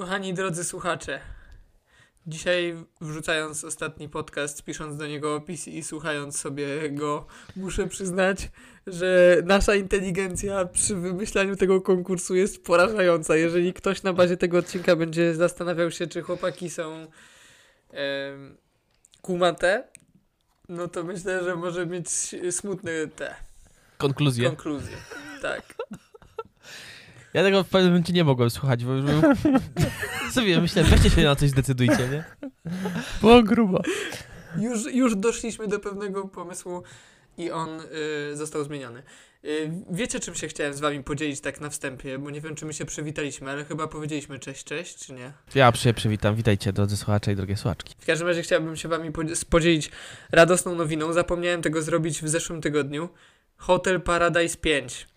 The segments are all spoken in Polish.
Kochani drodzy słuchacze, dzisiaj wrzucając ostatni podcast, pisząc do niego opis i słuchając sobie go, muszę przyznać, że nasza inteligencja przy wymyślaniu tego konkursu jest porażająca. Jeżeli ktoś na bazie tego odcinka będzie zastanawiał się, czy chłopaki są kumate, no to myślę, że może mieć smutne te Konkluzje. konkluzje. Tak. Ja tego w pewnym momencie nie mogłem słuchać, bo już był... sobie myślę, weźcie się na coś zdecydujcie, nie? Było grubo. Już, już doszliśmy do pewnego pomysłu i on y, został zmieniony. Y, wiecie, czym się chciałem z wami podzielić tak na wstępie, bo nie wiem, czy my się przywitaliśmy, ale chyba powiedzieliśmy cześć, cześć, czy nie? Ja się przywitam, witajcie drodzy słuchacze i drogie słuchaczki. W każdym razie chciałbym się wami podzi- podzielić radosną nowiną. Zapomniałem tego zrobić w zeszłym tygodniu. Hotel Paradise 5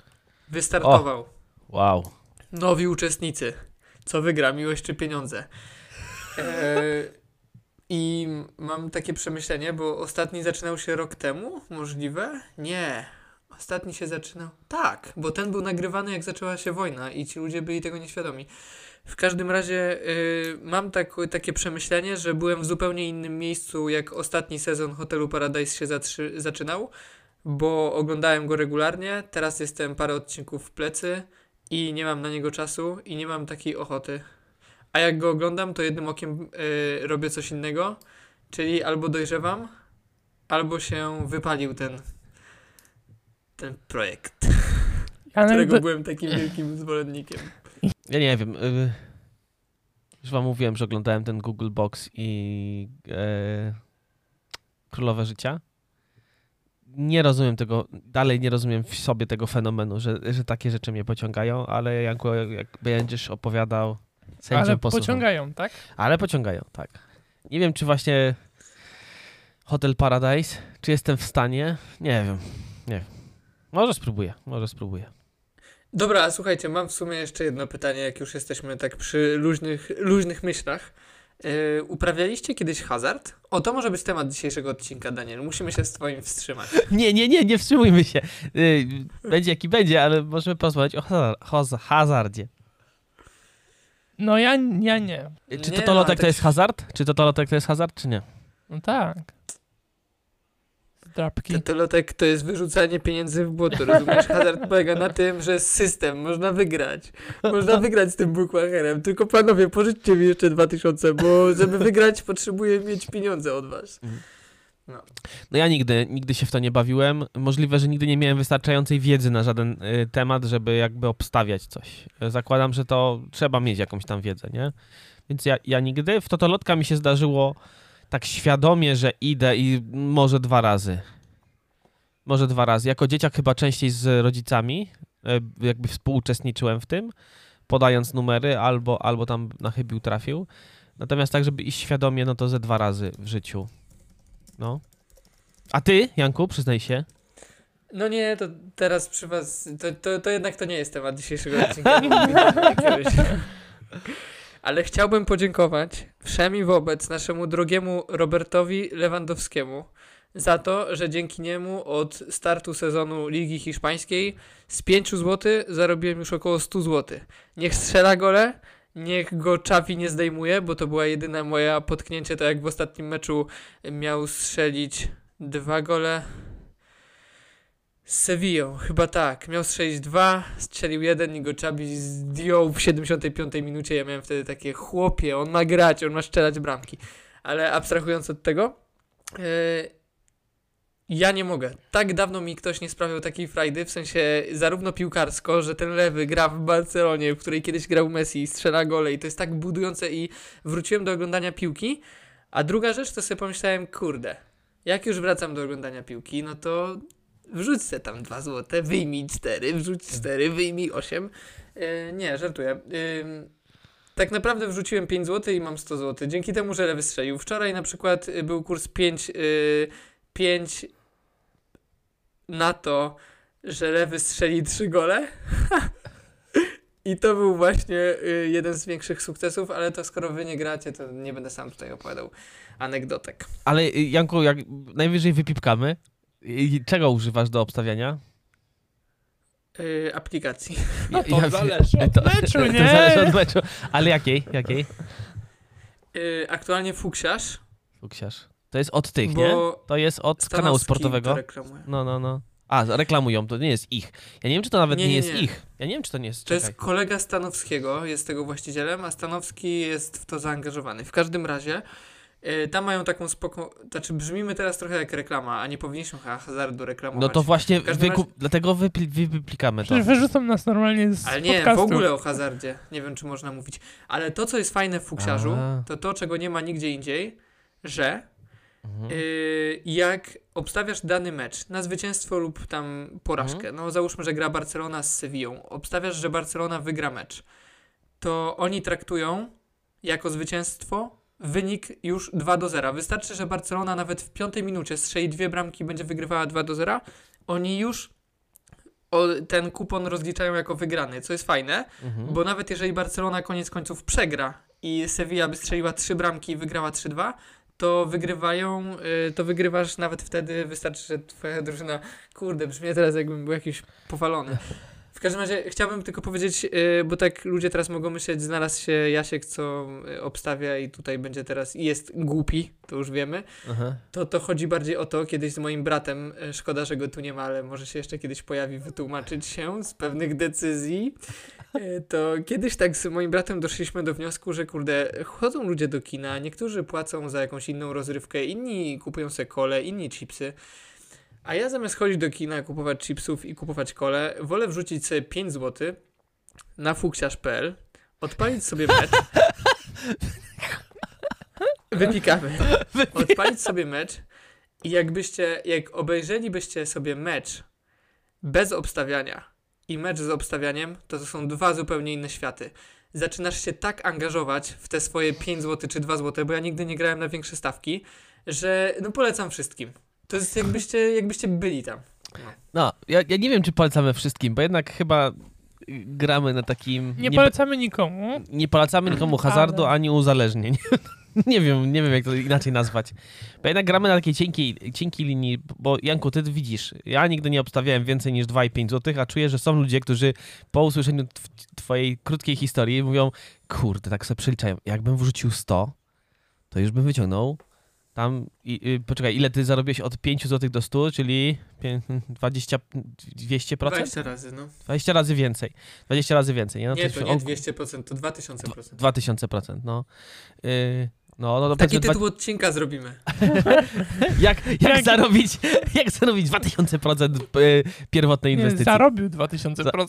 wystartował. Wow. Nowi uczestnicy. Co wygra, miłość czy pieniądze? E, I mam takie przemyślenie, bo ostatni zaczynał się rok temu, możliwe? Nie. Ostatni się zaczynał. Tak, bo ten był nagrywany jak zaczęła się wojna i ci ludzie byli tego nieświadomi. W każdym razie y, mam tak, takie przemyślenie, że byłem w zupełnie innym miejscu, jak ostatni sezon Hotelu Paradise się zaczynał, bo oglądałem go regularnie. Teraz jestem parę odcinków w plecy i nie mam na niego czasu i nie mam takiej ochoty. A jak go oglądam, to jednym okiem y, robię coś innego, czyli albo dojrzewam, albo się wypalił ten ten projekt, Janek, którego do, byłem takim wielkim zwolennikiem. Ja nie wiem. y, już wam mówiłem, że oglądałem ten Google Box i e, Królowe Życia. Nie rozumiem tego, dalej nie rozumiem w sobie tego fenomenu, że, że takie rzeczy mnie pociągają, ale jak, jak będziesz opowiadał, sędzią ale posłucham. pociągają, tak? Ale pociągają, tak. Nie wiem, czy właśnie Hotel Paradise, czy jestem w stanie? Nie wiem, nie wiem. Może spróbuję, może spróbuję. Dobra, a słuchajcie, mam w sumie jeszcze jedno pytanie, jak już jesteśmy tak przy luźnych, luźnych myślach. Yy, uprawialiście kiedyś hazard? O, to może być temat dzisiejszego odcinka, Daniel. Musimy się z twoim wstrzymać. Nie, nie, nie, nie wstrzymujmy się. Y, Będzie jaki będzie, ale możemy porozmawiać o hazar- haz- hazardzie. No ja, ja nie. Czy Nie, no, to jest hazard? Czy Totolotek to jest hazard, czy nie? No tak. Drapki. Tetelotek to jest wyrzucanie pieniędzy w błoto, rozumiesz? Hazard polega na tym, że jest system, można wygrać. Można wygrać z tym bookmacherem, tylko panowie, pożyczcie mi jeszcze 2000, bo żeby wygrać potrzebuję mieć pieniądze od was. No ja nigdy, nigdy się w to nie bawiłem. Możliwe, że nigdy nie miałem wystarczającej wiedzy na żaden y, temat, żeby jakby obstawiać coś. Zakładam, że to trzeba mieć jakąś tam wiedzę, nie? Więc ja, ja nigdy. W Totolotka mi się zdarzyło tak świadomie, że idę i może dwa razy. Może dwa razy. Jako dzieciak chyba częściej z rodzicami, y, jakby współuczestniczyłem w tym, podając numery albo, albo tam na chybił trafił. Natomiast tak, żeby iść świadomie, no to ze dwa razy w życiu. No. A ty, Janku, przyznaj się. No nie, to teraz przy was, to, to, to jednak to nie jest temat dzisiejszego odcinka. Ale chciałbym podziękować wszemi wobec naszemu drogiemu Robertowi Lewandowskiemu za to, że dzięki niemu od startu sezonu Ligi Hiszpańskiej z 5 zł zarobiłem już około 100 zł. Niech strzela gole, niech go Czawi nie zdejmuje, bo to była jedyna moja potknięcie, tak jak w ostatnim meczu miał strzelić dwa gole z Sevillą, chyba tak. Miał strzelić dwa, strzelił jeden i go Czabi zdjął w 75 minucie. Ja miałem wtedy takie chłopie, on ma grać, on ma strzelać bramki. Ale abstrahując od tego, yy, ja nie mogę. Tak dawno mi ktoś nie sprawiał takiej frajdy, w sensie zarówno piłkarsko, że ten lewy gra w Barcelonie, w której kiedyś grał Messi i strzela gole i to jest tak budujące i wróciłem do oglądania piłki. A druga rzecz, to sobie pomyślałem, kurde, jak już wracam do oglądania piłki, no to wrzuć se tam 2 złote, wyjmij 4, wrzuć 4, wyjmij 8. Yy, nie, żartuję. Yy, tak naprawdę wrzuciłem 5 zł i mam 100 zł. Dzięki temu, że lewy strzelił. Wczoraj na przykład y, był kurs 5, yy, 5 na to, że lewy strzeli 3 gole. I to był właśnie y, jeden z większych sukcesów, ale to skoro wy nie gracie, to nie będę sam tutaj opowiadał anegdotek. Ale y, Janku, jak najwyżej wypipkamy. Y, Czego używasz do obstawiania? Yy, aplikacji. No to zależy od to, meczu, to nie? zależy od meczu. Ale jakiej? Jakiej? Yy, aktualnie Fuksiarz, Fuksiarz. To jest od tych, bo nie? To jest od kanału sportowego. to reklamuje. No, no, no. A, reklamują, to nie jest ich. Ja nie wiem, czy to nawet nie, Nie, nie, jest nie. ich. Ja nie wiem, czy to nie jest. To jest kolega Stanowskiego, jest tego właścicielem, a Stanowski jest w to zaangażowany. W każdym razie, tam mają taką spoko... Znaczy, brzmimy teraz trochę jak reklama, a nie powinniśmy ha- hazardu reklamować. No to właśnie, W każdym wykup... dlatego wypli... wy- wyplikamy to. Wyrzucą nas normalnie z Ale nie, w podcastu. ogóle o hazardzie. Nie wiem, czy można mówić. Ale to, co jest fajne w fuksiarzu, A. to to, czego nie ma nigdzie indziej, że Mhm. yy, jak obstawiasz dany mecz na zwycięstwo lub tam porażkę, Mhm. no załóżmy, że gra Barcelona z Sevillą, obstawiasz, że Barcelona wygra mecz, to oni traktują jako zwycięstwo wynik już 2 do 0. Wystarczy, że Barcelona nawet w piątej minucie strzeli dwie bramki i będzie wygrywała 2 do 0. Oni już ten kupon rozliczają jako wygrany, co jest fajne, Mhm. bo nawet jeżeli Barcelona koniec końców przegra i Sevilla by strzeliła trzy bramki i wygrała 3-2, to wygrywają, y, to wygrywasz nawet wtedy, wystarczy, że twoja drużyna, kurde, brzmi teraz jakbym był jakiś powalony. W każdym razie chciałbym tylko powiedzieć, y, bo tak ludzie teraz mogą myśleć, znalazł się Jasiek, co y, obstawia i tutaj będzie teraz, i jest głupi, to już wiemy, Aha. to, to chodzi bardziej o to, kiedyś z moim bratem, e, szkoda, że go tu nie ma, ale może się jeszcze kiedyś pojawi, wytłumaczyć się z pewnych decyzji. To kiedyś tak z moim bratem doszliśmy do wniosku, że kurde, chodzą ludzie do kina, niektórzy płacą za jakąś inną rozrywkę, inni kupują sobie kole, inni chipsy. A ja zamiast chodzić do kina, kupować chipsów i kupować kole, wolę wrzucić sobie 5 zł na fuksiarz.pl, odpalić sobie mecz. Wypikamy odpalić sobie mecz i jakbyście, jak obejrzelibyście sobie mecz bez obstawiania i mecz z obstawianiem, to to są dwa zupełnie inne światy. Zaczynasz się tak angażować w te swoje 5 zł czy 2 zł, bo ja nigdy nie grałem na większe stawki, że no polecam wszystkim. To jest jakbyście, jakbyście byli tam. No, ja, ja nie wiem, czy polecamy wszystkim, bo jednak chyba gramy na takim... Nie polecamy nikomu. nie polecamy nikomu hazardu Ale- ani uzależnień. nie wiem, nie wiem jak to inaczej nazwać. Bo jednak gramy na takiej cienkiej, cienkiej linii, bo Janku, ty widzisz, ja nigdy nie obstawiałem więcej niż 2,5 zł, a czuję, że są ludzie, którzy po usłyszeniu tw- twojej krótkiej historii mówią, kurde, tak sobie przeliczają, jakbym wrzucił 100, to już bym wyciągnął tam, i, y, poczekaj, ile ty zarobiłeś od 5 zł do 100, czyli pię- 20, 200%? 20 razy, no. 20 razy więcej. 20 razy więcej. Nie, no Nie, jest to o- nie 200%, to 2000%. 2000%, no. Yy, no, no to Taki powiedzmy, tytuł odcinka zrobimy. dwa, jak, jak, zarobić, jak zarobić 2000% yy, pierwotnej Nie, inwestycji? zarobił 2000%.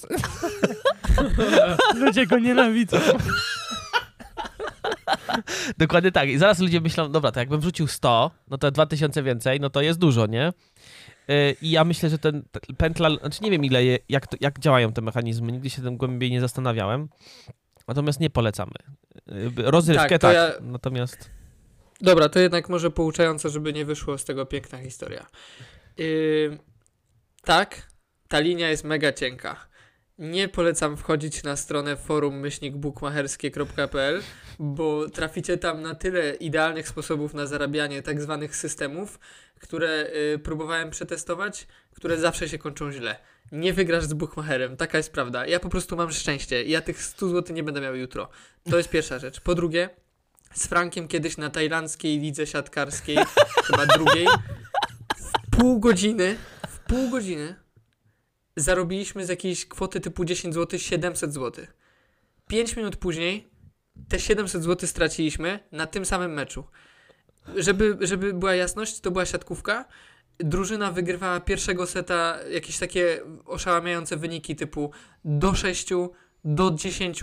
Ludzie go nienawidzą. Dokładnie tak. I zaraz ludzie myślą, dobra, to jakbym wrzucił 100, no to 2000 więcej, no to jest dużo, nie? Yy, I ja myślę, że ten pętla, znaczy nie wiem ile, je, jak, to, jak działają te mechanizmy, nigdy się tym głębiej nie zastanawiałem. Natomiast nie polecamy. Yy, rozrywkę Tak, tak, ja- natomiast... Dobra, to jednak może pouczająco, żeby nie wyszło z tego piękna historia. Yy, tak, ta linia jest mega cienka. Nie polecam wchodzić na stronę forum myślnikbukmacherskie.pl, bo traficie tam na tyle idealnych sposobów na zarabianie tak zwanych systemów, które yy, próbowałem przetestować, które zawsze się kończą źle. Nie wygrasz z bukmacherem, taka jest prawda. Ja po prostu mam szczęście ja tych 100 zł nie będę miał jutro. To jest pierwsza rzecz. Po drugie, z Frankiem kiedyś na tajlandzkiej lidze siatkarskiej, chyba drugiej, w pół godziny, w pół godziny zarobiliśmy z jakiejś kwoty typu 10 zł 700 zł. 5 minut później te 700 zł straciliśmy na tym samym meczu. Żeby, żeby była jasność, to była siatkówka. Drużyna wygrywała pierwszego seta jakieś takie oszałamiające wyniki typu do 6, do 10.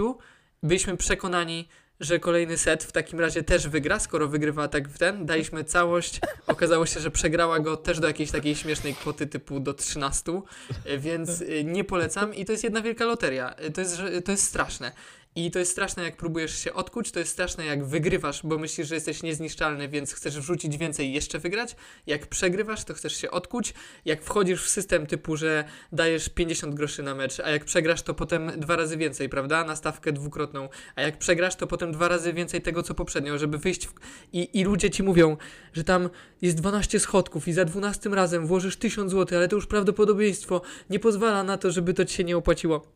Byliśmy przekonani, że kolejny set w takim razie też wygra, skoro wygrywa tak w ten. Daliśmy całość. Okazało się, że przegrała go też do jakiejś takiej śmiesznej kwoty typu do 13, e, więc e, nie polecam i to jest jedna wielka loteria. E, To jest, to jest straszne. I to jest straszne, jak próbujesz się odkuć, to jest straszne, jak wygrywasz, bo myślisz, że jesteś niezniszczalny, więc chcesz wrzucić więcej i jeszcze wygrać. Jak przegrywasz, to chcesz się odkuć. Jak wchodzisz w system typu, że dajesz 50 groszy na mecz, a jak przegrasz, to potem dwa razy więcej, prawda? Na stawkę dwukrotną. A jak przegrasz, to potem dwa razy więcej tego, co poprzednio, żeby wyjść. W... I, I ludzie ci mówią, że tam jest 12 schodków i za 12 razem włożysz 1000 zł, ale to już prawdopodobieństwo nie pozwala na to, żeby to ci się nie opłaciło.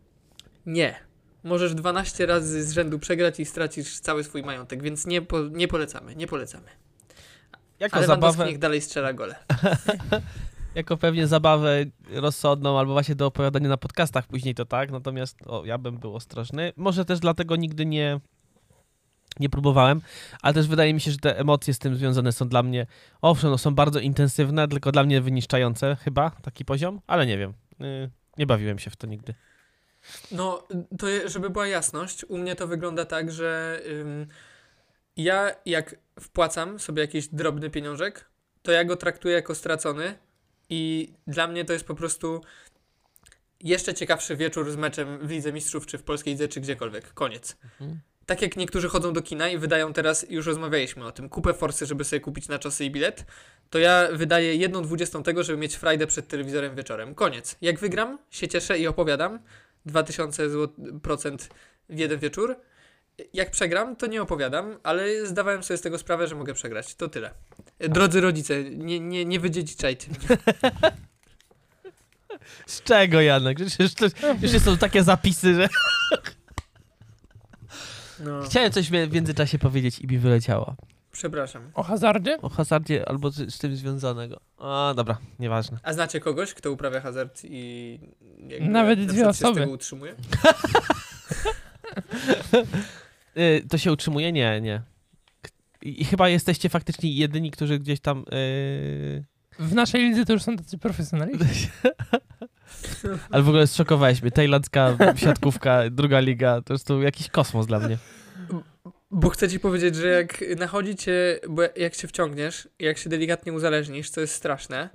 Nie. Możesz 12 razy z rzędu przegrać i stracisz cały swój majątek, więc nie, po, nie polecamy, nie polecamy. Jako Ale zabawę, niech dalej strzela gole. jako pewnie zabawę rozsądną, albo właśnie do opowiadania na podcastach później to tak, natomiast o, ja bym był ostrożny. Może też dlatego nigdy nie, nie próbowałem, ale też wydaje mi się, że te emocje z tym związane są dla mnie, owszem, no są bardzo intensywne, tylko dla mnie wyniszczające chyba, taki poziom, ale nie wiem. Y, nie bawiłem się w to nigdy. No, to żeby była jasność, u mnie to wygląda tak, że ym, ja jak wpłacam sobie jakiś drobny pieniążek, to ja go traktuję jako stracony i dla mnie to jest po prostu jeszcze ciekawszy wieczór z meczem w Lidze Mistrzów, czy w Polskiej Lidze, czy gdziekolwiek. Koniec. Mhm. Tak jak niektórzy chodzą do kina i wydają teraz, już rozmawialiśmy o tym, kupę forsy, żeby sobie kupić na czasy i bilet, to ja wydaję jedną dwudziestą tego, żeby mieć frajdę przed telewizorem wieczorem. Koniec. Jak wygram, się cieszę i opowiadam. 2000 zł- procent w jeden wieczór. Jak przegram, to nie opowiadam, ale zdawałem sobie z tego sprawę, że mogę przegrać. To tyle. Drodzy rodzice, nie, nie, nie wydziedziczajcie. Z czego, Janek? Przecież to, już są takie zapisy, że... No, Chciałem coś w międzyczasie powiedzieć i mi wyleciało. Przepraszam. O hazardzie? O hazardzie albo z, z tym związanego. A, dobra, nieważne. A znacie kogoś, kto uprawia hazard i jakby Nawet na dwie przykład się osoby. z tego utrzymuje? Y, to się utrzymuje? Nie, nie. I, I chyba jesteście faktycznie jedyni, którzy gdzieś tam... y, W naszej lidze to już są tacy profesjonaliści. Ale w ogóle zszokowałeś mnie. Tajlandzka siatkówka, druga liga, to jest to jakiś kosmos dla mnie. Bo chcę ci powiedzieć, że jak nachodzi cię, bo jak się wciągniesz, jak się delikatnie uzależnisz, co jest straszne,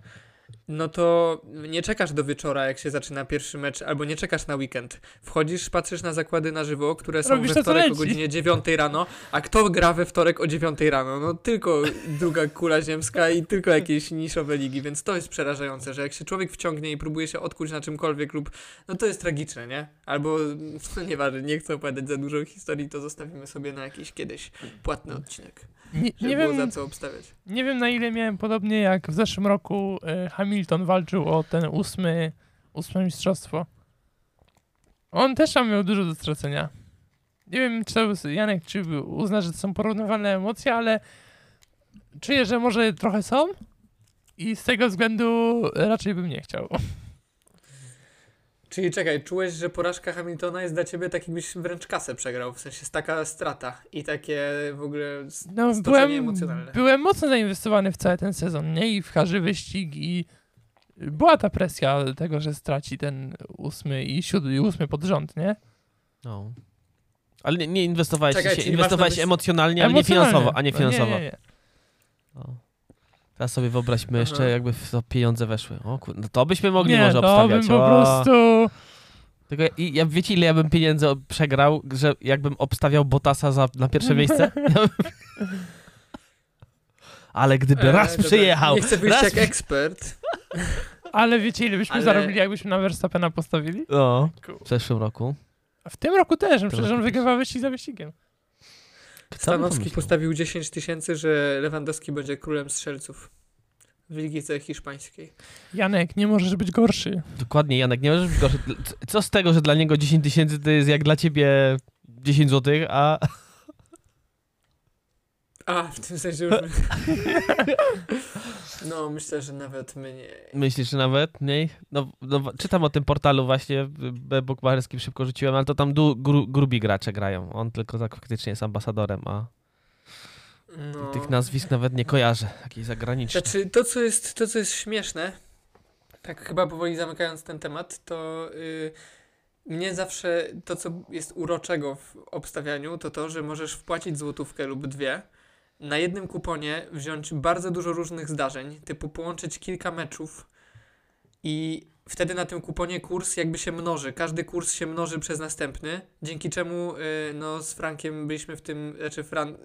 no to nie czekasz do wieczora, jak się zaczyna pierwszy mecz, albo nie czekasz na weekend. Wchodzisz, patrzysz na zakłady na żywo, które są Robisz we wtorek o godzinie 9 rano, a kto gra we wtorek o 9 rano? No tylko druga kula ziemska i tylko jakieś niszowe ligi, więc to jest przerażające, że jak się człowiek wciągnie i próbuje się odkuć na czymkolwiek lub, no to jest tragiczne, nie? Albo, no nieważne, nie chcę opowiadać za dużo historii, to zostawimy sobie na jakiś kiedyś płatny odcinek, Nie, nie, było wiem, za co obstawiać. nie wiem na ile miałem podobnie jak w zeszłym roku e, Hamilton walczył o ten ósmy, ósme mistrzostwo. On też tam miał dużo do stracenia. Nie wiem, czy to, Janek, czy uzna, że to są porównywalne emocje, ale czuję, że może trochę są i z tego względu raczej bym nie chciał. Czyli czekaj, czułeś, że porażka Hamiltona jest dla ciebie tak jakbyś wręcz kasę przegrał, w sensie jest taka strata i takie w ogóle No, byłem, emocjonalne. byłem mocno zainwestowany w cały ten sezon, nie? I w każdy wyścig i była ta presja tego, że straci ten ósmy i siódmy, i ósmy pod rząd, nie? No. Ale nie, nie inwestowałeś Czekaj, się, inwestowałeś myśli- emocjonalnie, ale nie finansowo, a nie No, finansowo. Nie, nie, nie. No. Teraz sobie wyobraźmy Aha. jeszcze, jakby w to pieniądze weszły. O kur... no to byśmy mogli nie, może to obstawiać. bym po prostu... Tylko ja, i ja, wiecie, ile ja bym pieniędzy przegrał, że jakbym obstawiał Botasa za, na pierwsze miejsce? Ale gdyby E, raz dobra, przyjechał, Nie chcę wyjść raz jak ekspert. Ale wiecie, ile byśmy Ale- zarobili, jakbyśmy na Verstappena postawili? No, w zeszłym roku. A w tym roku też, przecież roku on wygrywa wyścig za wyścigiem. Kto Stanowski postawił 10 tysięcy, że Lewandowski będzie królem strzelców w Ligice Hiszpańskiej. Janek, nie możesz być gorszy. Dokładnie, Janek, nie możesz być gorszy. Co z tego, że dla niego 10 tysięcy to jest jak dla ciebie 10 złotych, a... A, w tym sensie już... No, myślę, że nawet mnie... Myślisz, że nawet mniej? No, no, czytam o tym portalu właśnie, b- bukmacherskim szybko rzuciłem, ale to tam du, gru, grubi gracze grają. On tylko tak faktycznie jest ambasadorem, a No. tych nazwisk nawet nie kojarzę. Jakieś zagraniczne. Znaczy, to co jest, to, co jest śmieszne, tak chyba powoli zamykając ten temat, to y, mnie zawsze to, co jest uroczego w obstawianiu, to to, że możesz wpłacić złotówkę lub dwie, na jednym kuponie wziąć bardzo dużo różnych zdarzeń, typu połączyć kilka meczów i wtedy na tym kuponie kurs jakby się mnoży. Każdy kurs się mnoży przez następny, dzięki czemu y, no, z Frankiem byliśmy w tym, znaczy Fran...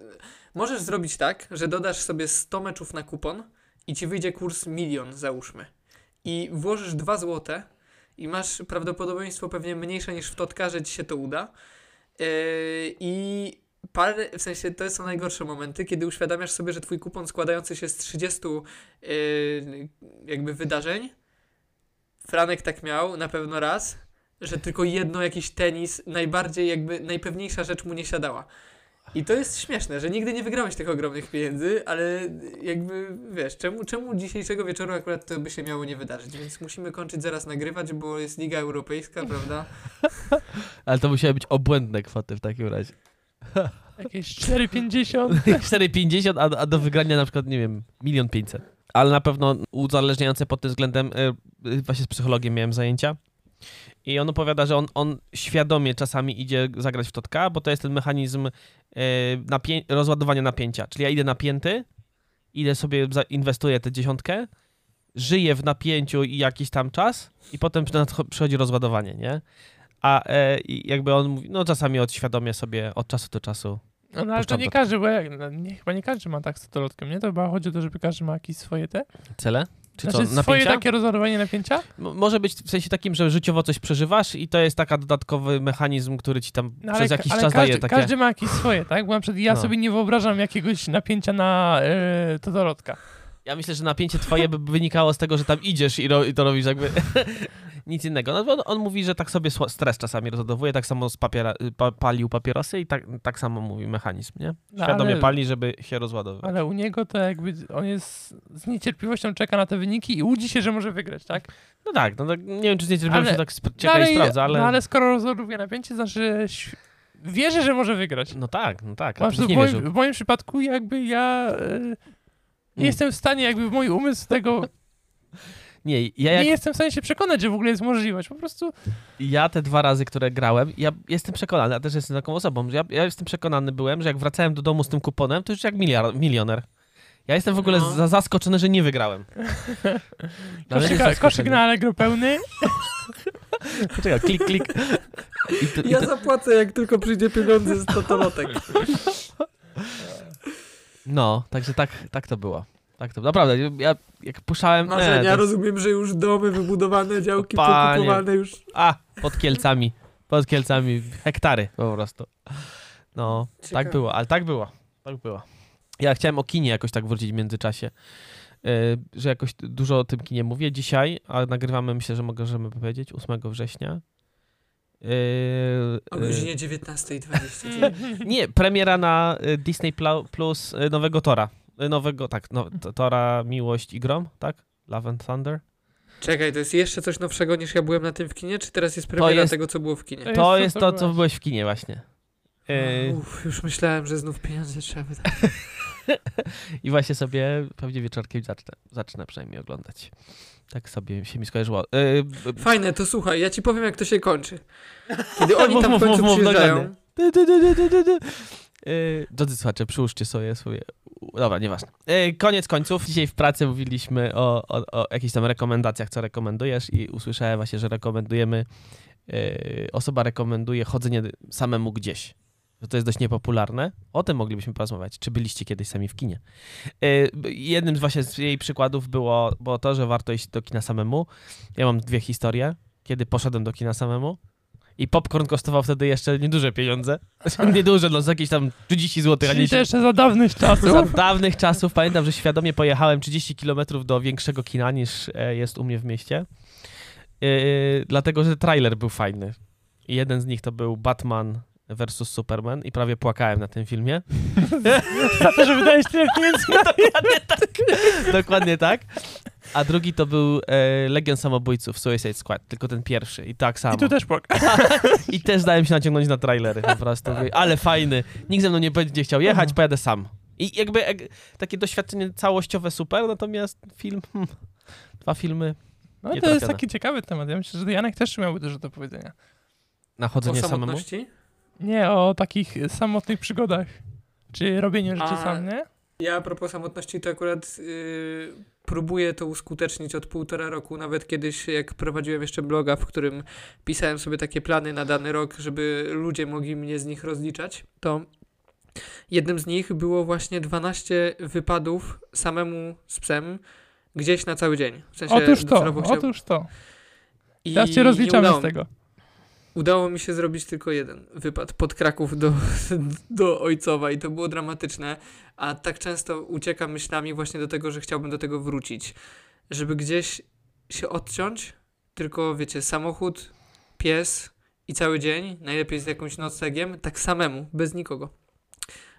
Możesz zrobić tak, że dodasz sobie 100 meczów na kupon i ci wyjdzie kurs milion, załóżmy. I włożysz 2 złote i masz prawdopodobieństwo pewnie mniejsze niż w Totka, że ci się to uda. Yy, I parę, w sensie to są najgorsze momenty, kiedy uświadamiasz sobie, że twój kupon składający się z 30 yy, jakby wydarzeń, Franek tak miał na pewno raz, że tylko jedno jakiś tenis, najbardziej jakby najpewniejsza rzecz mu nie siadała. I to jest śmieszne, że nigdy nie wygrałeś tych ogromnych pieniędzy, ale jakby wiesz, czemu, czemu dzisiejszego wieczoru akurat to by się miało nie wydarzyć? Więc musimy kończyć zaraz nagrywać, bo jest Liga Europejska, prawda? Ale to musiały być obłędne kwoty w takim razie. Jakieś 4,50. 4,50, a, a do wygrania na przykład, nie wiem, milion pięćset. Ale na pewno uzależniające pod tym względem, y, y, właśnie z psychologiem miałem zajęcia. I on opowiada, że on, on świadomie czasami idzie zagrać w totka, bo to jest ten mechanizm y, napię- rozładowania napięcia. Czyli ja idę napięty, idę sobie, inwestuję tę dziesiątkę, żyję w napięciu i jakiś tam czas i potem przychodzi rozładowanie, nie? A e, jakby on mówi, no czasami odświadomie sobie od czasu do czasu No, no ale to nie każdy, bo jak, no, nie, chyba nie każdy ma tak z totolotkiem, nie? To chyba chodzi o to, żeby każdy ma jakieś swoje te. cele. Czy znaczy co, swoje takie rozładowanie napięcia? M- Może być w sensie takim, że życiowo coś przeżywasz i to jest taka dodatkowy mechanizm, który ci tam No, przez jakiś czas każdy, daje takie... każdy ma jakieś swoje, tak? Bo na przykład ja No. sobie nie wyobrażam jakiegoś napięcia na yy, totolotka. Ja myślę, że napięcie twoje by wynikało z tego, że tam idziesz i, ro, i to robisz jakby nic innego. No on, on mówi, że tak sobie stres czasami rozładowuje, tak samo z papiera, pa, palił papierosy i tak, tak samo mówi mechanizm, nie? No, Świadomie ale- pali, żeby się rozładowywać. Ale u niego to jakby on jest z niecierpliwością czeka na te wyniki i łudzi się, że może wygrać, tak? No tak, no tak, nie wiem, czy z niecierpliwością Ale- tak czeka i sprawdza, ale... No ale skoro rozładowuje napięcie, znaczy wierzy, że może wygrać. No tak, no tak, nie w, moim, w moim przypadku jakby ja e, nie Mm. jestem w stanie, jakby mój umysł tego, Nie, ja jak nie jestem w stanie się przekonać, że w ogóle jest możliwość. Po prostu Ja te dwa razy, które grałem, ja jestem przekonany, a też jestem taką osobą, że ja, ja jestem przekonany byłem, że jak wracałem do domu z tym kuponem, to już jak miliar, milioner. Ja jestem w ogóle No. za, zaskoczony, że nie wygrałem. Koszyk, koszyk na Allegro pełny. Poczekaj, klik, klik. I to, i Ja to, zapłacę, jak tylko przyjdzie pieniądze z totolotek. No, także tak, tak to było. Tak to Naprawdę, ja jak puszczałem... Marzenia, nie, to- rozumiem, że już domy wybudowane, działki Panie. pokupowane już. A, pod Kielcami. Pod Kielcami. Hektary po prostu. No, tak Ciekawe. było, ale tak było. Tak było. Ja chciałem o kinie jakoś tak wrócić w międzyczasie. Yy, że jakoś dużo o tym kinie mówię dzisiaj, a nagrywamy, myślę, że możemy powiedzieć, 8 września. Yy, O yy, godzinie 19.29. nie, premiera na y, Disney Plus y, nowego Tora. Y, Nowego, tak, no, to- Tora Miłość i Grom, tak? Love and Thunder. Czekaj, to jest jeszcze coś nowszego niż ja byłem na tym w kinie, czy teraz jest premiera jest- tego, co było w kinie? To To jest to, to, co byłeś. w kinie właśnie. Yy, Uff, już myślałem, że znów pieniądze trzeba wydać. I właśnie sobie pewnie wieczorkiem zacznę, zacznę przynajmniej oglądać. Tak sobie się mi skojarzyło. Yy, Fajne, to słuchaj, ja ci powiem, jak to się kończy. Kiedy oni tam w końcu przyjeżdżają. Yy, Drodzy słuchacze, przyłóżcie sobie swoje... Dobra, nieważne. Yy, koniec końców. Dzisiaj w pracy mówiliśmy o, o, o jakichś tam rekomendacjach, co rekomendujesz i usłyszałem właśnie, że rekomendujemy... Osoba rekomenduje chodzenie samemu gdzieś. Że to jest dość niepopularne. O tym moglibyśmy porozmawiać. Czy byliście kiedyś sami w kinie? Yy, b- jednym z właśnie z jej przykładów było, było to, że warto iść do kina samemu. Ja mam dwie historie. Kiedy poszedłem do kina samemu i popcorn kosztował wtedy jeszcze nieduże pieniądze. Nieduże, no z jakieś tam 30 zł, Czyli to jeszcze za dawnych czasów. za dawnych czasów. Pamiętam, że świadomie pojechałem 30 km do większego kina niż e, jest u mnie w mieście. E, dlatego, że trailer był fajny. I jeden z nich to był Batman versus Superman i prawie płakałem na tym filmie. za to, że wydajesz tyle pieniędzy na Dokładnie tak. Dokładnie tak. A drugi to był e, Legion Samobójców, Suicide Squad, tylko ten pierwszy i tak samo. I tu też płaka. I też dałem się naciągnąć na trailery po prostu. Ale fajny. Nikt ze mną nie będzie chciał jechać, pojadę sam. I jakby jak, takie doświadczenie całościowe super, natomiast film... Hmm, dwa filmy No to jest taki ciekawy temat. Ja myślę, że Janek też miałby dużo do powiedzenia. na chodzenie samemu. samotności? Nie o takich samotnych przygodach. Czy robieniu rzeczy A- sam, nie? Ja a propos samotności, to akurat yy, próbuję to uskutecznić od półtora roku. Nawet kiedyś, jak prowadziłem jeszcze bloga, w którym pisałem sobie takie plany na dany rok, żeby ludzie mogli mnie z nich rozliczać, to jednym z nich było właśnie 12 wypadów samemu z psem gdzieś na cały dzień. W sensie Otóż to, chciałem- otóż to. I Teraz cię rozliczamy z tego. Udało mi się zrobić tylko jeden wypad pod Kraków do, do Ojcowa i to było dramatyczne, a tak często uciekam myślami właśnie do tego, że chciałbym do tego wrócić, żeby gdzieś się odciąć, tylko wiecie, samochód, pies i cały dzień, najlepiej z jakimś noclegiem, tak samemu, bez nikogo.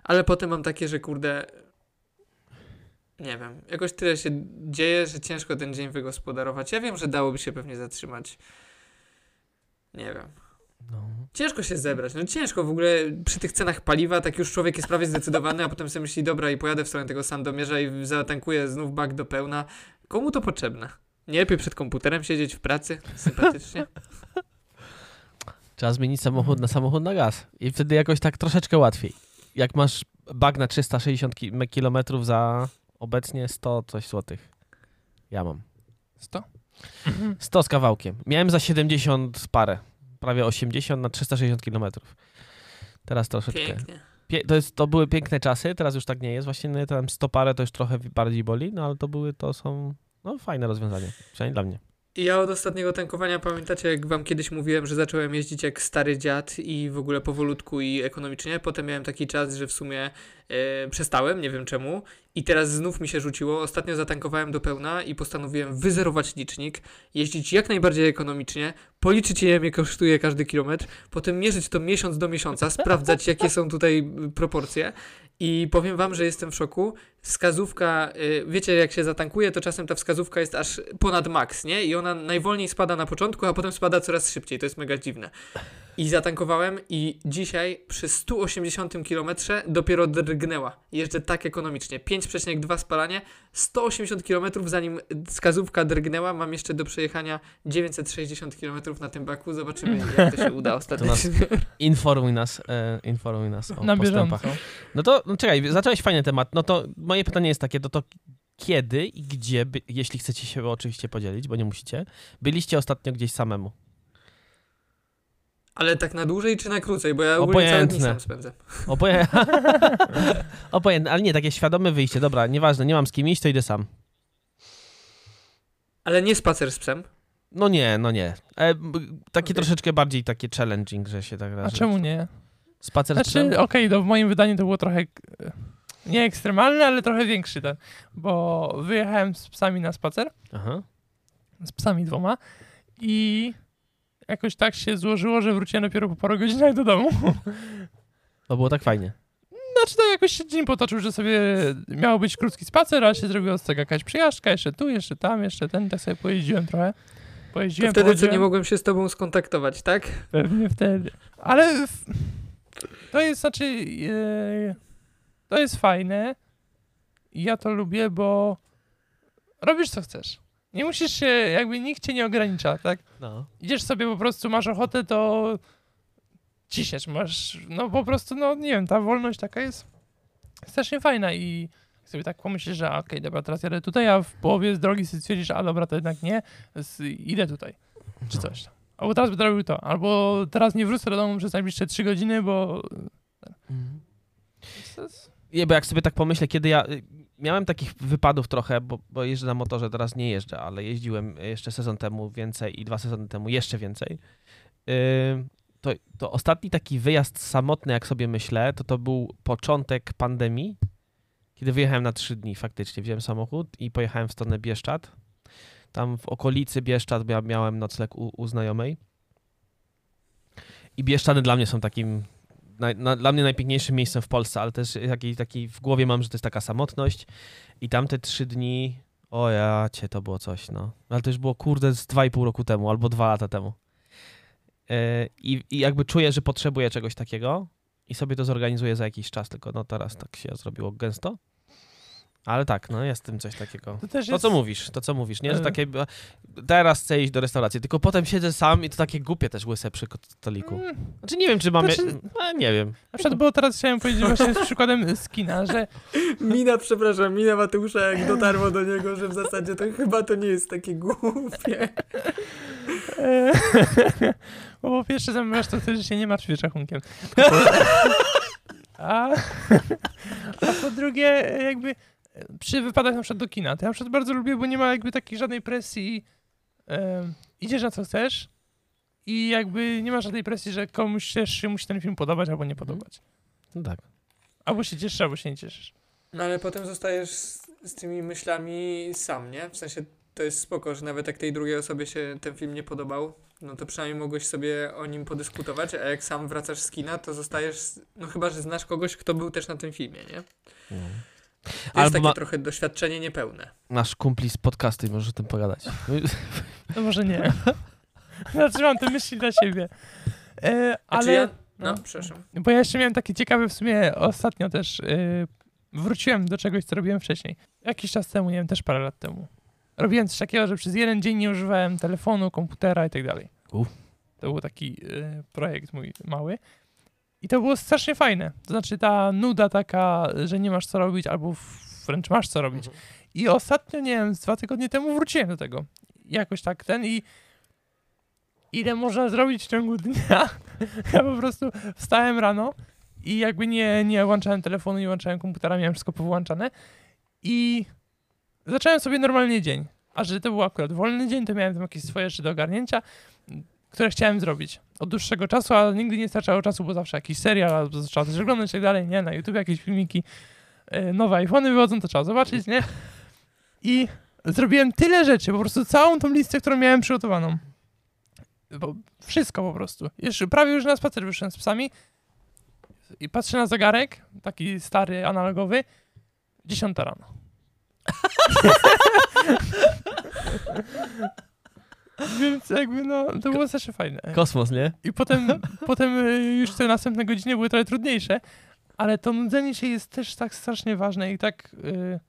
Ale potem mam takie, że kurde, nie wiem, jakoś tyle się dzieje, że ciężko ten dzień wygospodarować. Ja wiem, że dałoby się pewnie zatrzymać. Nie wiem. No. Ciężko się zebrać. No ciężko w ogóle przy tych cenach paliwa, tak już człowiek jest prawie zdecydowany, a potem sobie myśli, dobra, i pojadę w stronę tego Sandomierza i zatankuję znów bak do pełna. Komu to potrzebne? Nie lepiej przed komputerem siedzieć w pracy? Sympatycznie. Trzeba zmienić samochód na samochód na gaz. I wtedy jakoś tak troszeczkę łatwiej. Jak masz bag na 360 km za obecnie 100 coś złotych. Ja mam. 100? 100 z kawałkiem. Miałem za 70 z parę. Prawie 80 na 360 km. Teraz troszeczkę. Pięknie. Pie to, jest, to były piękne czasy, teraz już tak nie jest. Właśnie no, tam 100 parę to już trochę bardziej boli, no ale to były, to są no, fajne rozwiązania. Przynajmniej dla mnie. I ja od ostatniego tankowania pamiętacie, jak wam kiedyś mówiłem, że zacząłem jeździć jak stary dziad i w ogóle powolutku i ekonomicznie. Potem miałem taki czas, że w sumie e, przestałem, nie wiem czemu. I teraz znów mi się rzuciło. Ostatnio zatankowałem do pełna i postanowiłem wyzerować licznik, jeździć jak najbardziej ekonomicznie, policzyć ile mnie kosztuje każdy kilometr, potem mierzyć to miesiąc do miesiąca, sprawdzać jakie są tutaj y, proporcje. I powiem wam, że jestem w szoku. Wskazówka, y, wiecie, jak się zatankuje, to czasem ta wskazówka jest aż ponad maks, nie? I ona najwolniej spada na początku, a potem spada coraz szybciej. To jest mega dziwne. I zatankowałem i dzisiaj przy 180 km dopiero drgnęła. Jeżdżę tak ekonomicznie. 5,2 spalanie, 180 km zanim wskazówka drgnęła. Mam jeszcze do przejechania 960 km na tym baku. Zobaczymy, jak to się uda ostatecznie. Informuj nas, e, informuj nas o Na postępach. bieżąco. No to no czekaj, zacząłeś fajny temat. No to moje pytanie jest takie, to, to kiedy i gdzie, by, jeśli chcecie się oczywiście podzielić, bo nie musicie, byliście ostatnio gdzieś samemu? Ale tak na dłużej czy na krócej? Bo ja Obojętne. sam spędzę. Oboje... Obojętne, ale nie, takie świadome wyjście. Dobra, nieważne, nie mam z kim iść, to idę sam. Ale nie spacer z psem. No nie, no nie. E, takie Okej. troszeczkę bardziej takie challenging, że się tak A razy. czemu nie? Spacer z psem? Znaczy, okej, no w moim wydaniu to było trochę e, nie ekstremalne, ale trochę większy ten, bo wyjechałem z psami na spacer, Aha. z psami dwoma i jakoś tak się złożyło, że wróciłem dopiero po paru godzinach do domu. To było tak fajnie. Znaczy tak jakoś się dzień potoczył, że sobie miał być krótki spacer, ale się zrobiła z tego jakaś przyjażdżka, jeszcze tu, jeszcze tam, jeszcze ten, tak sobie pojeździłem trochę. To Pojeździłem, wtedy, co nie mogłem się z tobą skontaktować, tak? Pewnie wtedy. Ale w... to jest, znaczy, e, to jest fajne. I ja to lubię, bo robisz co chcesz. Nie musisz się, jakby nikt cię nie ogranicza, tak? No. Idziesz sobie po prostu, masz ochotę, to ciśniesz, masz, no po prostu, no nie wiem, ta wolność taka jest strasznie fajna i sobie tak pomyślisz, że okej, dobra, teraz jadę tutaj, a w połowie z drogi sobie stwierdzisz, a dobra, to jednak nie, idę tutaj, czy coś tam. Albo teraz będę robił to, albo teraz nie wrócę do domu przez najbliższe trzy godziny, bo... Mhm. Nie, bo jak sobie tak pomyślę, kiedy ja miałem takich wypadów trochę, bo, bo jeżdżę na motorze, teraz nie jeżdżę, ale jeździłem jeszcze sezon temu więcej i dwa sezony temu jeszcze więcej. Yy, to, to ostatni taki wyjazd samotny, jak sobie myślę, to to był początek pandemii, kiedy wyjechałem na trzy dni faktycznie. Wziąłem samochód i pojechałem w stronę Bieszczad. Tam w okolicy Bieszczad mia, miałem nocleg u, u znajomej. I Bieszczady dla mnie są takim naj, na, dla mnie najpiękniejszym miejscem w Polsce, ale też taki, taki w głowie mam, że to jest taka samotność i tamte trzy dni, o ja cię, to było coś, no. Ale to już było, kurde, z dwa i pół roku temu, albo dwa lata temu. E, I, I jakby czuję, że potrzebuję czegoś takiego i sobie to zorganizuję za jakiś czas, tylko no teraz tak się zrobiło gęsto. Ale tak, no jest w tym coś takiego. To też To jest... co mówisz, to co mówisz, nie? Że E. takie, teraz chcę iść do restauracji, tylko potem siedzę sam i to takie głupie też łyse przy stoliku. Mm, Znaczy nie wiem, czy mamy... Znaczy- A, nie wiem. Na przykład, bo teraz chciałem powiedzieć właśnie z przykładem z kina, że Mina, przepraszam, mina Mateusza, jak dotarło do niego, że w zasadzie to chyba to nie jest takie głupie. bo po pierwsze zamawiasz to wtedy, że się nie martwisz rachunkiem. A, a po drugie, jakby przy wypadach na przykład do kina, to ja na przykład bardzo lubię, bo nie ma jakby takiej żadnej presji. E, idziesz na co chcesz i jakby nie ma żadnej presji, że komuś też się musi ten film podobać albo nie podobać. No tak. Albo się cieszysz, albo się nie cieszysz. No ale potem zostajesz z, z tymi myślami sam, nie? W sensie to jest spoko, że nawet jak tej drugiej osobie się ten film nie podobał, no to przynajmniej mogłeś sobie o nim podyskutować, a jak sam wracasz z kina, to zostajesz, no chyba, że znasz kogoś, kto był też na tym filmie, nie? No. To jest Albo takie ma- trochę doświadczenie niepełne. Nasz kumpli z podcastu i możesz o tym pogadać. No może nie. Zatrzymam te myśli dla siebie. E, ale... ja... No, no. przepraszam. Bo ja jeszcze miałem takie ciekawe w sumie ostatnio też. Yy, wróciłem do czegoś, co robiłem wcześniej. Jakiś czas temu, nie wiem, też parę lat temu. Robiłem coś takiego, że przez jeden dzień nie używałem telefonu, komputera i tak dalej. To był taki yy, projekt mój mały. I to było strasznie fajne. To znaczy ta nuda taka, że nie masz co robić, albo wręcz masz co robić. I ostatnio, nie wiem, z dwa tygodnie temu wróciłem do tego. Jakoś tak ten i ile można zrobić w ciągu dnia? Ja po prostu wstałem rano i jakby nie, nie łączałem telefonu, nie łączałem komputera, miałem wszystko powyłączane i zacząłem sobie normalnie dzień. A że to był akurat wolny dzień, to miałem tam jakieś swoje rzeczy do ogarnięcia, które chciałem zrobić od dłuższego czasu, ale nigdy nie starczało czasu, bo zawsze jakiś serial, albo trzeba coś oglądać i tak dalej, nie? Na YouTube jakieś filmiki, e, nowe iPhony wychodzą, to trzeba zobaczyć, nie? I zrobiłem tyle rzeczy, po prostu całą tą listę, którą miałem przygotowaną. Bo wszystko po prostu. Jeszcze prawie już na spacer wyszedłem z psami i patrzę na zegarek, taki stary, analogowy, 10 rano. Więc jakby no, to było zawsze fajne. Kosmos, nie? I potem, potem y, już te następne godziny były trochę trudniejsze, ale to nudzenie się jest też tak strasznie ważne i tak y,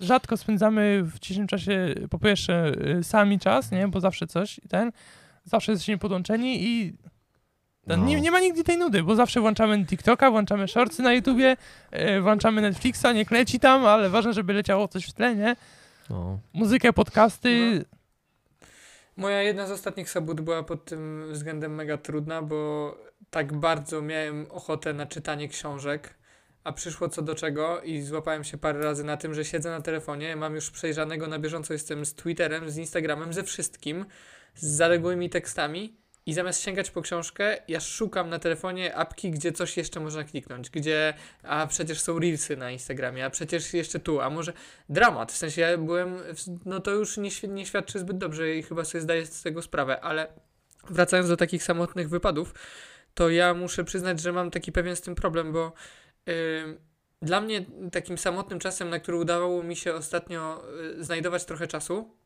rzadko spędzamy w dzisiejszym czasie po pierwsze y, sami czas, nie, bo zawsze coś i ten, zawsze jesteśmy podłączeni i ten, No. nie, nie ma nigdy tej nudy, bo zawsze włączamy TikToka, włączamy shortsy na YouTubie, y, włączamy Netflixa, niech leci tam, ale ważne, żeby leciało coś w tle, nie? No. Muzykę, podcasty, Moja jedna z ostatnich sobot była pod tym względem mega trudna, bo tak bardzo miałem ochotę na czytanie książek, a przyszło co do czego i złapałem się parę razy na tym, że siedzę na telefonie, mam już przejrzanego na bieżąco, jestem z Twitterem, z Instagramem, ze wszystkim, z zaległymi tekstami i zamiast sięgać po książkę, ja szukam na telefonie apki, gdzie coś jeszcze można kliknąć, gdzie, a przecież są reelsy na Instagramie, a przecież jeszcze tu, a może dramat, w sensie ja byłem, no to już nie, nie świadczy zbyt dobrze i chyba sobie zdaję z tego sprawę, ale wracając do takich samotnych wypadów, to ja muszę przyznać, że mam taki pewien z tym problem, bo ym, dla mnie takim samotnym czasem, na który udawało mi się ostatnio y, znajdować trochę czasu,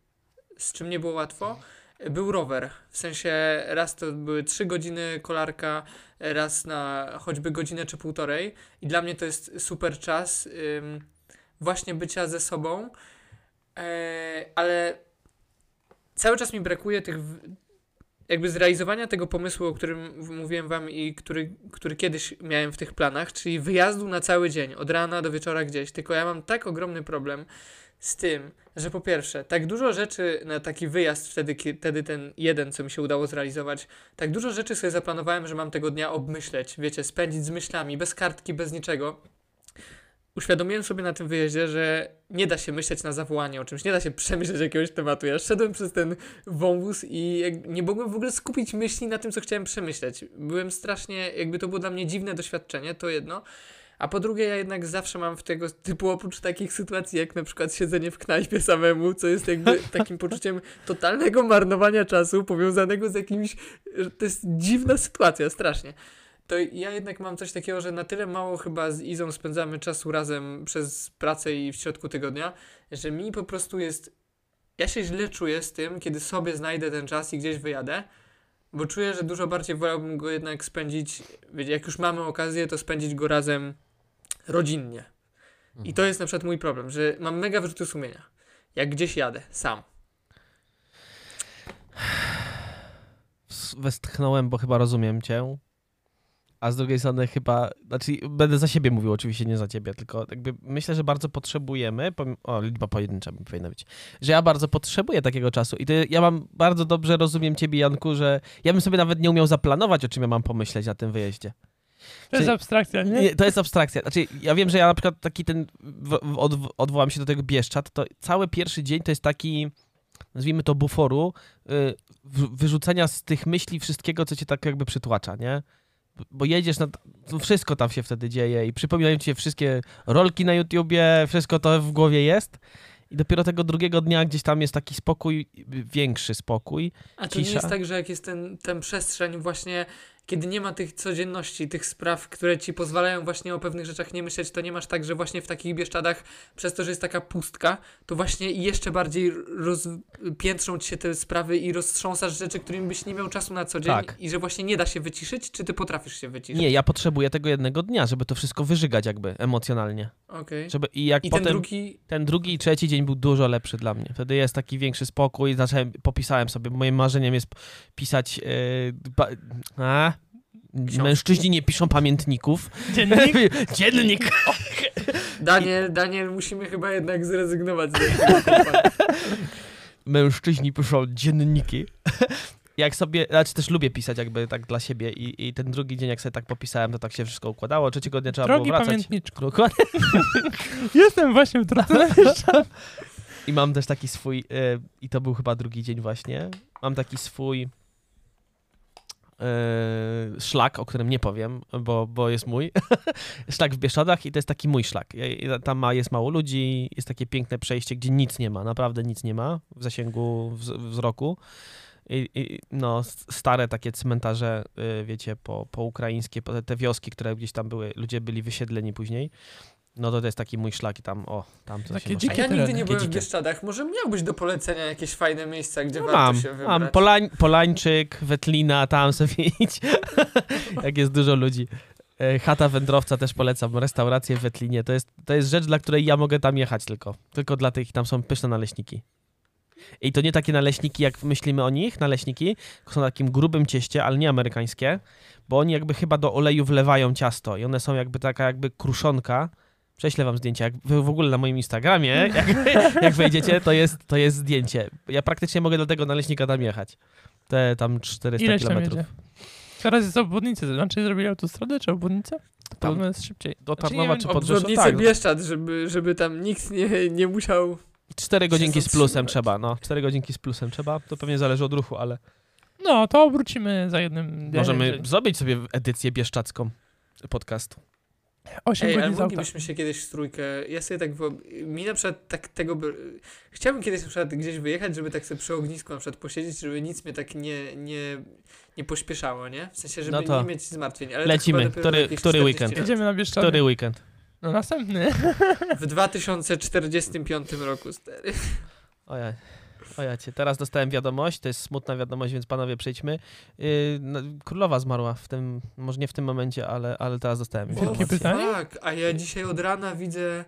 z czym nie było łatwo, był rower. W sensie raz to były trzy godziny kolarka, raz na choćby godzinę czy półtorej i dla mnie to jest super czas ym, właśnie bycia ze sobą, e, ale cały czas mi brakuje tych w- jakby zrealizowania tego pomysłu, o którym mówiłem wam i który, który kiedyś miałem w tych planach, czyli wyjazdu na cały dzień, od rana do wieczora gdzieś. Tylko ja mam tak ogromny problem z tym, że po pierwsze, tak dużo rzeczy na taki wyjazd wtedy, wtedy ten jeden, co mi się udało zrealizować, tak dużo rzeczy sobie zaplanowałem, że mam tego dnia obmyśleć, wiecie, spędzić z myślami, bez kartki, bez niczego. Uświadomiłem sobie na tym wyjeździe, że nie da się myśleć na zawołanie o czymś, nie da się przemyśleć jakiegoś tematu. Ja szedłem przez ten wąwóz i nie mogłem w ogóle skupić myśli na tym, co chciałem przemyśleć. Byłem strasznie, jakby to było dla mnie dziwne doświadczenie, to jedno. A po drugie, ja jednak zawsze mam w tego typu, oprócz takich sytuacji, jak na przykład siedzenie w knajpie samemu, co jest jakby takim poczuciem totalnego marnowania czasu, powiązanego z jakimś. To jest dziwna sytuacja, strasznie. To ja jednak mam coś takiego, że na tyle mało chyba z Izą spędzamy czasu razem przez pracę i w środku tygodnia, że mi po prostu jest. Ja się źle czuję z tym, kiedy sobie znajdę ten czas i gdzieś wyjadę, bo czuję, że dużo bardziej wolałbym go jednak spędzić. Jak już mamy okazję, to spędzić go razem rodzinnie. I to jest na przykład mój problem, że mam mega wyrzuty sumienia. Jak gdzieś jadę, sam. Westchnąłem, bo chyba rozumiem cię. A z drugiej strony chyba, znaczy będę za siebie mówił, oczywiście nie za ciebie, tylko jakby myślę, że bardzo potrzebujemy, o liczba pojedyncza by powinna być, że ja bardzo potrzebuję takiego czasu i to ja mam, bardzo dobrze rozumiem ciebie Janku, że ja bym sobie nawet nie umiał zaplanować, o czym ja mam pomyśleć na tym wyjeździe. To jest Czy- abstrakcja, nie? Nie, to jest abstrakcja. Znaczy, ja wiem, że ja na przykład taki ten, w, w, od, odwołam się do tego Bieszczad, to cały pierwszy dzień to jest taki, nazwijmy to buforu, y, wyrzucenia z tych myśli wszystkiego, co cię tak jakby przytłacza, nie? Bo jedziesz na... to Wszystko tam się wtedy dzieje i przypominają ci się wszystkie rolki na YouTubie, wszystko to w głowie jest. I dopiero tego drugiego dnia gdzieś tam jest taki spokój, większy spokój. A to nie jest tak, że jak jest ten, ten przestrzeń właśnie, kiedy nie ma tych codzienności, tych spraw, które ci pozwalają właśnie o pewnych rzeczach nie myśleć, to nie masz tak, że właśnie w takich Bieszczadach, przez to, że jest taka pustka, to właśnie jeszcze bardziej rozpiętrzą ci się te sprawy i roztrząsasz rzeczy, którymi byś nie miał czasu na co dzień Tak. i że właśnie nie da się wyciszyć, czy ty potrafisz się wyciszyć? Nie, ja potrzebuję tego jednego dnia, żeby to wszystko wyżygać jakby emocjonalnie. Okej. Żeby, I jak I potem... ten drugi, ten drugi i trzeci dzień był dużo lepszy dla mnie. Wtedy jest taki większy spokój. Zacząłem, popisałem sobie, moim marzeniem jest pisać. Yy, ba, a, Książki. mężczyźni nie piszą pamiętników. Dziennik? Dziennik. Daniel, Daniel, musimy chyba jednak zrezygnować z. Mężczyźni piszą dzienniki. Jak sobie, znaczy też lubię pisać jakby tak dla siebie i, i ten drugi dzień jak sobie tak popisałem, to tak się wszystko układało. Trzeciego dnia trzeba Drogi było wracać. pamiętniczku. Dokładnie. Jestem właśnie w drodze. I mam też taki swój, e, i to był chyba drugi dzień właśnie, mam taki swój e, szlak, o którym nie powiem, bo, bo jest mój. szlak w Bieszczadach i to jest taki mój szlak. Tam ma, jest mało ludzi, jest takie piękne przejście, gdzie nic nie ma, naprawdę nic nie ma w zasięgu wz- wzroku. I, i, no, stare takie cmentarze, y, wiecie, po, po ukraińskie, po te wioski, które gdzieś tam były, ludzie byli wysiedleni później. No to to jest taki mój szlak i tam, o, tam to Takie się dzikie ja nigdy nie byłem w. Bieszczadach. Może miałbyś do polecenia jakieś fajne miejsca, gdzie No warto mam, się wybrać? mam Polań, Polańczyk, Wetlina, tam sobie idź, jak jest dużo ludzi. E, Chata wędrowca też polecam, restaurację w Wetlinie. To jest, to jest rzecz, dla której ja mogę tam jechać tylko. Tylko dla tych, tam są pyszne naleśniki. I to nie takie naleśniki, jak myślimy o nich, naleśniki, są na takim grubym cieście, ale nie amerykańskie, bo oni jakby chyba do oleju wlewają ciasto i one są jakby taka jakby kruszonka. Prześlę wam zdjęcie. Jak wy w ogóle na moim Instagramie, jak, jak wejdziecie, to jest, to jest zdjęcie. Ja praktycznie mogę do tego naleśnika tam jechać. Te tam 400 Ileś tam kilometrów. jedzie? Teraz jest obwodnica, znaczy zrobili autostradę czy obwodnicę? To Tam. podobno jest szybciej. Do Znaczy, nie Tarnowa wiem, czy Tak, Bieszczad, żeby, żeby tam nikt nie, nie musiał... cztery godzinki z plusem zatrzymywać. trzeba, no. Cztery godzinki z plusem trzeba. To pewnie zależy od ruchu, ale No, to obrócimy za jednym dniem. możemy zrobić sobie edycję bieszczacką podcastu. 8 Ej, ale godzin z auta. moglibyśmy się kiedyś w trójkę... Ja sobie tak... Mi na przykład tak tego... by- Chciałbym kiedyś na przykład gdzieś wyjechać, żeby tak sobie przy ognisku na przykład posiedzieć, żeby nic mnie tak nie, nie, nie pośpieszało, nie? W sensie, żeby No to nie mieć zmartwień. Ale to lecimy. dopiero Który- który 40 weekend? lat. Jedziemy na Bieszczady. Który weekend? No następny. W 2045 roku, stary. Ojej. Ojacie, teraz dostałem wiadomość, to jest smutna wiadomość, więc panowie przejdźmy. Yy, no, królowa zmarła w tym, może nie w tym momencie, ale, ale teraz dostałem Wielkiej informację. Brytanii? Tak, a ja dzisiaj od rana widzę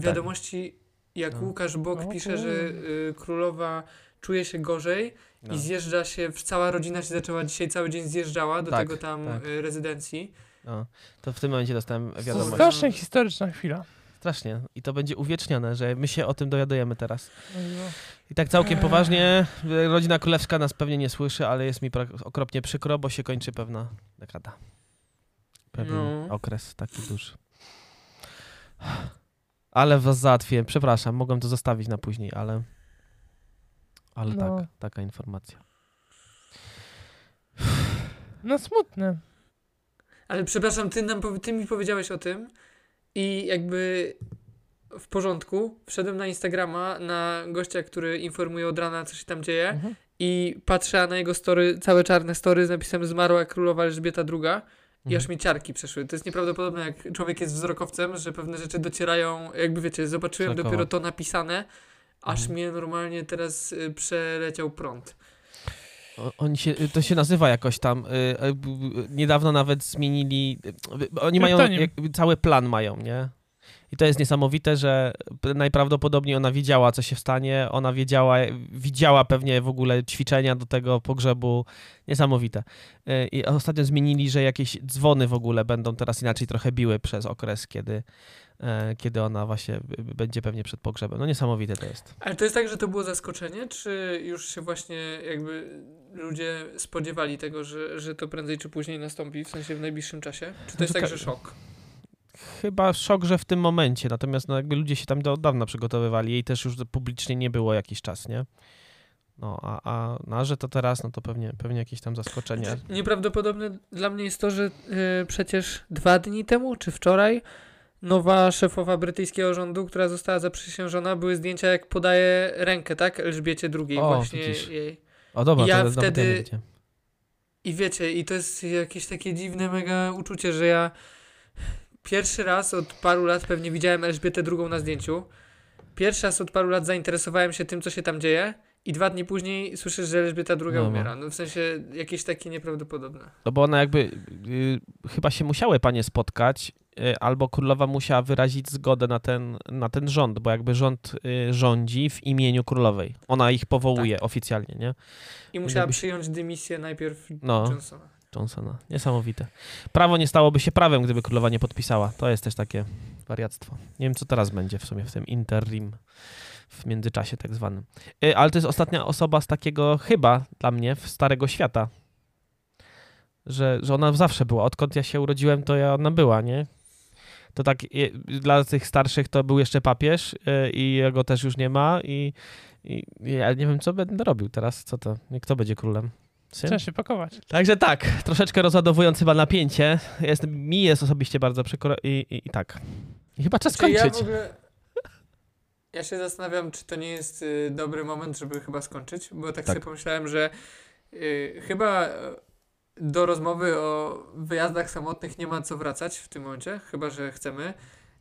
wiadomości, jak No. Łukasz Bok pisze, że y, królowa czuje się gorzej No. i zjeżdża się, cała rodzina się zaczęła dzisiaj cały dzień zjeżdżała do Tak, tego tam tak. y, rezydencji. No. To w tym momencie dostałem wiadomość. Strasznie historyczna chwila. Strasznie. I to będzie uwiecznione, że my się o tym dowiadujemy teraz. No i tak całkiem poważnie, e, rodzina królewska nas pewnie nie słyszy, ale jest mi okropnie przykro, bo się kończy pewna dekada. Pewien No. okres taki duży. Ale was załatwiłem, przepraszam, mogłem to zostawić na później, ale... Ale No. tak, taka informacja. no smutne. Ale przepraszam, ty, nam, ty mi powiedziałeś o tym i jakby w porządku, wszedłem na Instagrama na gościa, który informuje od rana, co się tam dzieje Mhm. i patrzę na jego story, całe czarne story z napisem zmarła królowa Elżbieta II i aż Mhm. mi ciarki przeszły. To jest nieprawdopodobne, jak człowiek jest wzrokowcem, że pewne rzeczy docierają, jakby wiecie, zobaczyłem dopiero to napisane, aż Mhm. mnie normalnie teraz y, przeleciał prąd. Oni się, to się nazywa jakoś tam. y, y, niedawno nawet zmienili. y, y, Oni mają Kryptonim. jak, cały plan mają, nie? I to jest niesamowite, że najprawdopodobniej ona wiedziała, co się stanie, ona wiedziała, widziała pewnie w ogóle ćwiczenia do tego pogrzebu. Niesamowite. Y, I ostatnio zmienili, że jakieś dzwony w ogóle będą teraz inaczej trochę biły przez okres, kiedy, e, kiedy ona właśnie będzie pewnie przed pogrzebem. No niesamowite to jest. Ale to jest tak, że to było zaskoczenie, czy już się właśnie jakby ludzie spodziewali tego, że, że to prędzej czy później nastąpi, w sensie w najbliższym czasie? Czy to jest tak, Ka- że szok? Chyba szok, że w tym momencie, natomiast no jakby ludzie się tam do, dawna przygotowywali, jej też już publicznie nie było jakiś czas, nie? No, a, a, no, że to teraz, no to pewnie, pewnie jakieś tam zaskoczenie. Znaczy, Nieprawdopodobne dla mnie jest to, że y, przecież dwa dni temu, czy wczoraj, nowa szefowa brytyjskiego rządu, która została zaprzysiężona, były zdjęcia, jak podaje rękę, tak? Elżbiecie II O, właśnie widzisz. jej. O dobra, Ja to wtedy- wiedziałem. I wiecie, i to jest jakieś takie dziwne mega uczucie, że ja pierwszy raz od paru lat pewnie widziałem Elżbietę II na zdjęciu. Pierwszy raz od paru lat zainteresowałem się tym, co się tam dzieje. I dwa dni później słyszysz, że Elżbieta II No, no. umiera. No w sensie jakieś takie nieprawdopodobne. No bo ona jakby, y, chyba się musiały panie spotkać, y, albo królowa musiała wyrazić zgodę na ten, na ten rząd, bo jakby rząd y, rządzi w imieniu królowej. Ona ich powołuje Tak. oficjalnie, nie? I musiała Jakbyś- przyjąć dymisję najpierw No. Johnsona. Johnsona. Niesamowite. Prawo nie stałoby się prawem, gdyby królowa nie podpisała. To jest też takie wariactwo. Nie wiem, co teraz będzie w sumie w tym interim, w międzyczasie tak zwanym. Y, Ale to jest ostatnia osoba z takiego, chyba dla mnie, w Starego Świata. Że, że ona zawsze była. Odkąd ja się urodziłem, to ja ona była, nie? To tak y, dla tych starszych to był jeszcze papież y, i jego też już nie ma i, i ja nie wiem, co będę robił teraz. Co to? Kto będzie królem? Syn? Trzeba się pakować. Także tak, troszeczkę rozładowując chyba napięcie. Jest, mi jest osobiście bardzo przykro i, i, i tak. I chyba czas Czy ja kończyć. w ogóle... Ja się zastanawiam, czy to nie jest y, dobry moment, żeby chyba skończyć, bo tak, Tak. sobie pomyślałem, że y, chyba y, do rozmowy o wyjazdach samotnych nie ma co wracać w tym momencie, chyba że chcemy.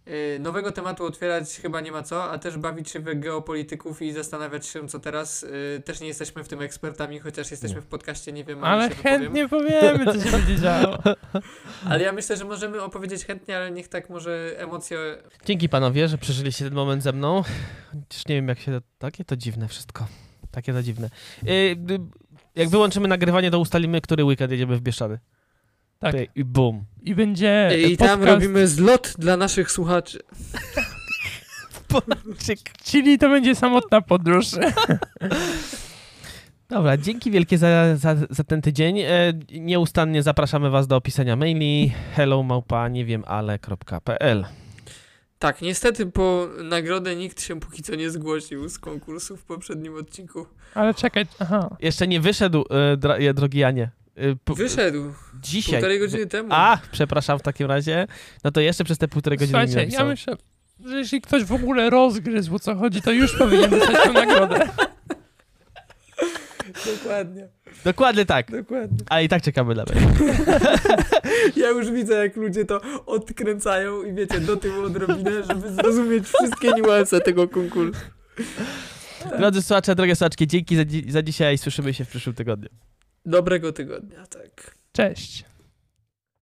Y, nowego tematu otwierać chyba nie ma co, a też bawić się w geopolityków i zastanawiać się, co teraz. Y, też nie jesteśmy w tym ekspertami, chociaż jesteśmy w podcaście, nie wiem, Ale chętnie powiemy, co się będzie działo. Ale ja myślę, że możemy opowiedzieć chętnie, ale niech tak może emocje Dzięki panowie, że przeżyliście ten moment ze mną. Chociaż nie wiem, jak się. Takie to dziwne wszystko. Takie to dziwne. Y, jak wyłączymy nagrywanie, to ustalimy, który weekend jedziemy w Bieszczady. Tak. Ty, I bum. I będzie I tam podcast, robimy zlot dla naszych słuchaczy. Czyli to będzie samotna podróż. Dobra, dzięki wielkie za, za, za ten tydzień. E, nieustannie zapraszamy was do opisania maili hello małpa nie wiem ale.pl Tak, niestety po nagrodę nikt się póki co nie zgłosił z konkursu w poprzednim odcinku. Ale czekaj, aha. Jeszcze nie wyszedł, e, dra, e, drogi Janie. E, p- Wyszedł Dzisiaj. półtorej godziny temu. A, przepraszam w takim razie. No to jeszcze przez te półtorej godziny nie Słuchajcie, ja myślę, że jeśli ktoś w ogóle rozgryzł o co chodzi, to już powinien dostać tę nagrodę. Dokładnie, Dokładnie tak. dokładnie. A i tak czekamy na mail. Ja już widzę, jak ludzie to odkręcają i wiecie, do tyłu odrobinę, żeby zrozumieć wszystkie niuanse tego konkursu. Drodzy słuchacze, drogie słuchaczki, dzięki za, dzi- za dzisiaj. Słyszymy się w przyszłym tygodniu. Dobrego tygodnia, tak. Cześć.